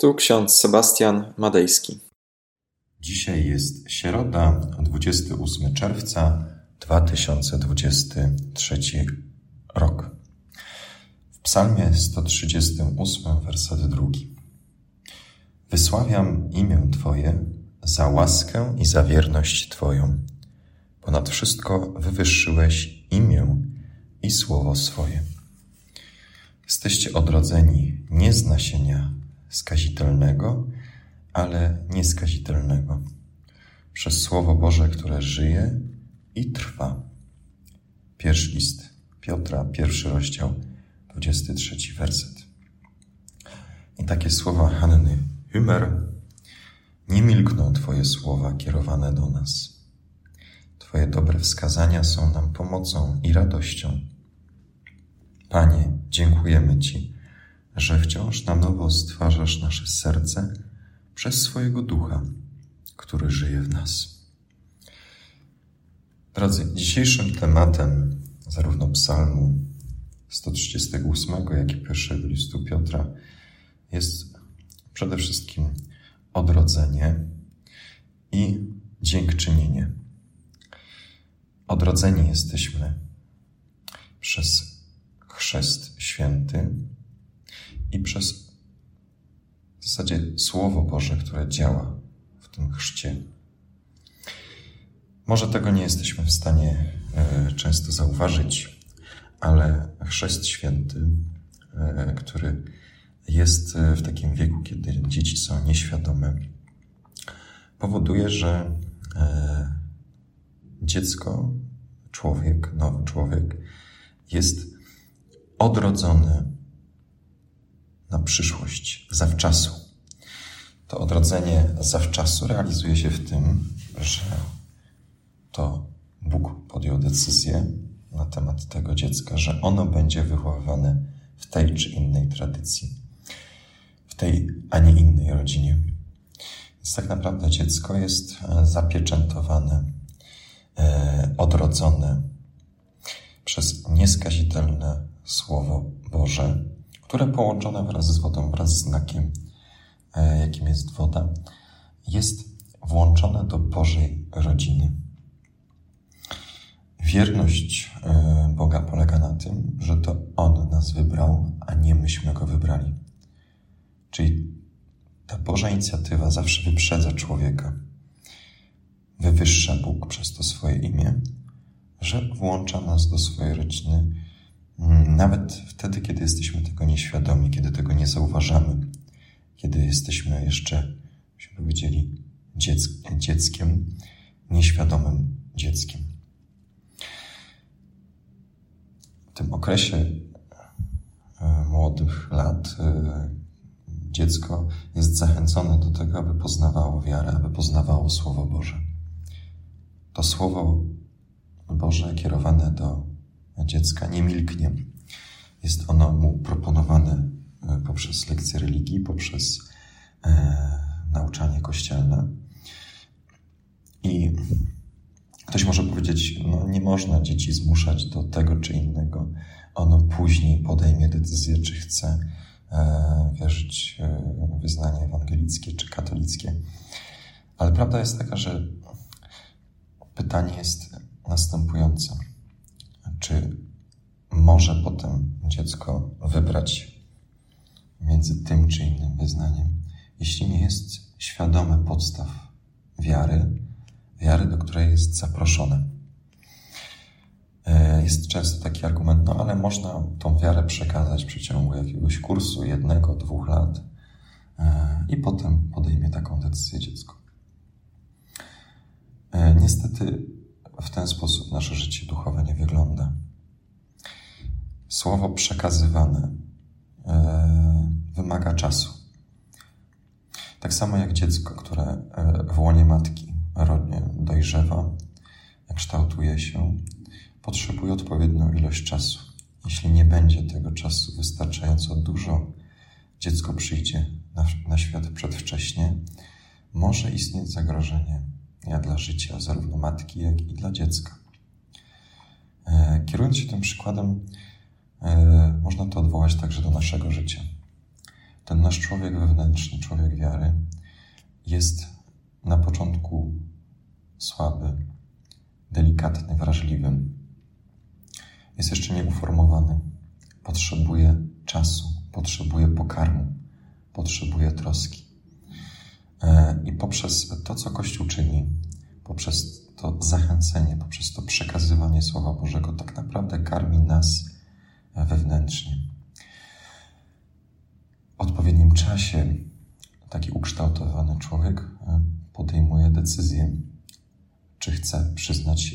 Tu ksiądz Sebastian Madejski. Dzisiaj jest środa, 28 czerwca 2023 rok. W Psalmie 138, werset drugi. Wysławiam imię Twoje za łaskę i za wierność Twoją. Ponad wszystko wywyższyłeś imię i słowo swoje. Jesteście odrodzeni nie z nasienia skazitelnego, ale nieskazitelnego, przez Słowo Boże, które żyje i trwa. Pierwszy list Piotra, pierwszy rozdział, 23 werset. I takie słowa Hanny Hümer. Nie milkną Twoje słowa kierowane do nas. Twoje dobre wskazania są nam pomocą i radością. Panie, dziękujemy Ci, że wciąż na nowo stwarzasz nasze serce przez swojego ducha, który żyje w nas. Drodzy, dzisiejszym tematem zarówno psalmu 138, jak i pierwszego listu Piotra jest przede wszystkim odrodzenie i dziękczynienie. Odrodzeni jesteśmy przez chrzest święty i przez w zasadzie Słowo Boże, które działa w tym chrzcie. Może tego nie jesteśmy w stanie e, często zauważyć, ale chrzest święty, e, który jest e, w takim wieku, kiedy dzieci są nieświadome, powoduje, że dziecko, człowiek, nowy człowiek jest odrodzony na przyszłość, zawczasu. To odrodzenie zawczasu realizuje się w tym, że to Bóg podjął decyzję na temat tego dziecka, że ono będzie wychowywane w tej czy innej tradycji, w tej, a nie innej rodzinie. Więc tak naprawdę dziecko jest e, zapieczętowane, e, odrodzone przez nieskazitelne Słowo Boże, które połączone wraz z wodą, wraz z znakiem, e, jakim jest woda, jest włączone do Bożej rodziny. Wierność e, Boga polega na tym, że to On nas wybrał, a nie myśmy Go wybrali. Czyli ta Boża inicjatywa zawsze wyprzedza człowieka. Wywyższa Bóg przez to swoje imię, że włącza nas do swojej rodziny, nawet wtedy, kiedy jesteśmy tego nieświadomi, kiedy tego nie zauważamy, kiedy jesteśmy jeszcze, byśmy powiedzieli, dzieckiem, nieświadomym dzieckiem. tym okresie e, młodych lat e, dziecko jest zachęcone do tego, aby poznawało wiarę, aby poznawało Słowo Boże. To Słowo Boże kierowane do dziecka nie milknie. Jest ono mu proponowane e, poprzez lekcje religii, poprzez e, nauczanie kościelne. I Ktoś może powiedzieć, no nie można dzieci zmuszać do tego czy innego. Ono później podejmie decyzję, czy chce e, wierzyć w wyznanie ewangelickie czy katolickie. Ale prawda jest taka, że pytanie jest następujące. Czy może potem dziecko wybrać między tym czy innym wyznaniem, jeśli nie jest świadome podstaw wiary, wiary, do której jest zaproszone. Jest często taki argument, no ale można tą wiarę przekazać w przeciągu jakiegoś kursu, jednego, dwóch lat e, i potem podejmie taką decyzję dziecko. E, niestety w ten sposób nasze życie duchowe nie wygląda. Słowo przekazywane wymaga czasu. Tak samo jak dziecko, które w łonie matki dojrzewa, kształtuje się, potrzebuje odpowiednią ilość czasu. Jeśli nie będzie tego czasu wystarczająco dużo, dziecko przyjdzie na, na świat przedwcześnie, może istnieć zagrożenie dla życia zarówno matki, jak i dla dziecka. E, kierując się tym przykładem, e, można to odwołać także do naszego życia. ten nasz człowiek wewnętrzny, człowiek wiary, jest na początku słaby, delikatny, wrażliwy. Jest jeszcze nieuformowany. Potrzebuje czasu, potrzebuje pokarmu, potrzebuje troski. E, I poprzez to, co Kościół czyni, poprzez to zachęcenie, poprzez to przekazywanie Słowa Bożego, tak naprawdę karmi nas wewnętrznie. W odpowiednim czasie taki ukształtowany człowiek e, podejmuje decyzję, czy chce przyznać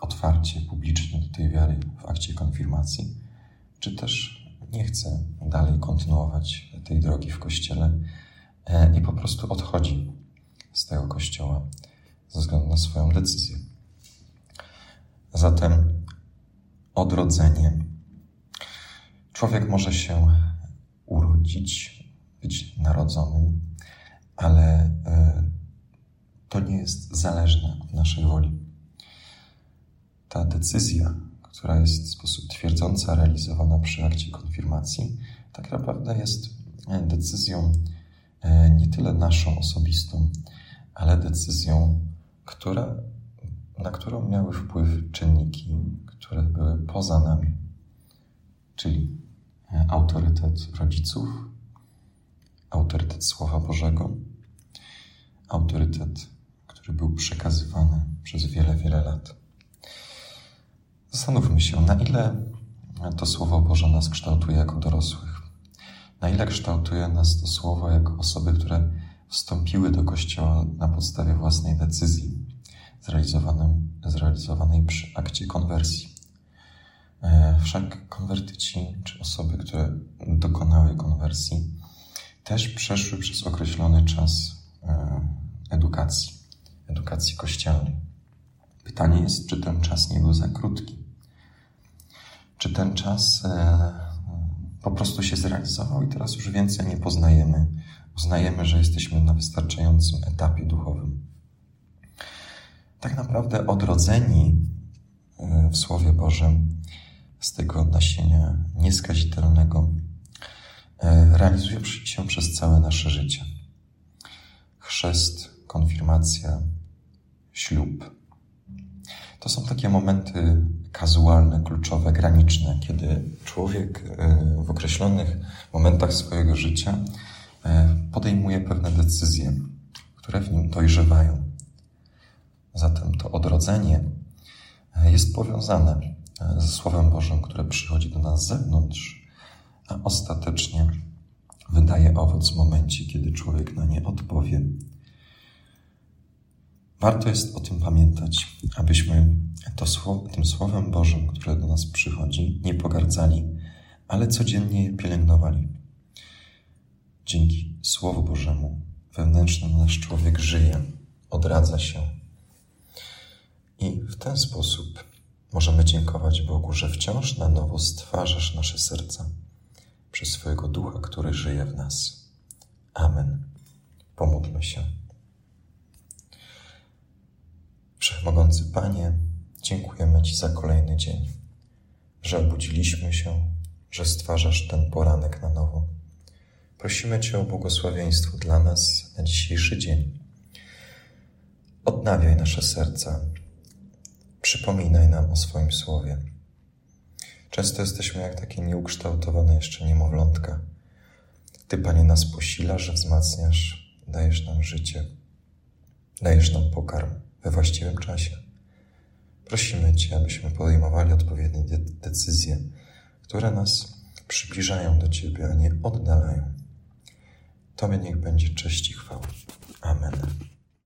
otwarcie, publicznie do tej wiary w akcie konfirmacji, czy też nie chce dalej kontynuować tej drogi w kościele e, i po prostu odchodzi z tego kościoła ze względu na swoją decyzję. Zatem odrodzenie. Człowiek może się urodzić, być narodzonym, ale e, to nie jest zależne od naszej woli. Ta decyzja, która jest w sposób twierdząca realizowana przy akcie konfirmacji, tak naprawdę jest e, decyzją e, nie tyle naszą osobistą, ale decyzją, która, na którą miały wpływ czynniki, które były poza nami, czyli e, autorytet rodziców, autorytet Słowa Bożego, autorytet, który był przekazywany przez wiele, wiele lat. Zastanówmy się, na ile to Słowo Boże nas kształtuje jako dorosłych. Na ile kształtuje nas to Słowo jako osoby, które wstąpiły do Kościoła na podstawie własnej decyzji, zrealizowanej przy akcie konwersji. E, wszak konwertyci, czy osoby, które dokonały konwersji, też przeszły przez określony czas e, edukacji, edukacji kościelnej. Pytanie jest, czy ten czas nie był za krótki? Czy ten czas e, po prostu się zrealizował i teraz już więcej nie poznajemy? Uznajemy, że jesteśmy na wystarczającym etapie duchowym. Tak naprawdę odrodzeni w Słowie Bożym z tego nasienia nieskazitelnego e, realizuje się przez całe nasze życie. Chrzest, konfirmacja, ślub. To są takie momenty kazualne, kluczowe, graniczne, kiedy człowiek e, w określonych momentach swojego życia e, podejmuje pewne decyzje, które w nim dojrzewają. Zatem to odrodzenie jest powiązane ze Słowem Bożym, które przychodzi do nas z zewnątrz, a ostatecznie wydaje owoc w momencie, kiedy człowiek na nie odpowie Warto jest o tym pamiętać, abyśmy to tym Słowem Bożym, które do nas przychodzi, nie pogardzali, ale codziennie je pielęgnowali. Dzięki Słowu Bożemu wewnętrznym nasz człowiek żyje, odradza się. I w ten sposób możemy dziękować Bogu, że wciąż na nowo stwarzasz nasze serca przez swojego ducha, który żyje w nas. Amen. Pomódlmy się. Wszechmogący Panie, dziękujemy Ci za kolejny dzień, że obudziliśmy się, że stwarzasz ten poranek na nowo. Prosimy Cię o błogosławieństwo dla nas na dzisiejszy dzień. Odnawiaj nasze serca, przypominaj nam o swoim słowie. Często jesteśmy jak takie nieukształtowane jeszcze niemowlątka. Ty, Panie, nas posilasz, wzmacniasz, dajesz nam życie, dajesz nam pokarm we właściwym czasie. Prosimy Cię, abyśmy podejmowali odpowiednie decyzje, które nas przybliżają do Ciebie, a nie oddalają. Tobie niech będzie cześć i chwała. Amen.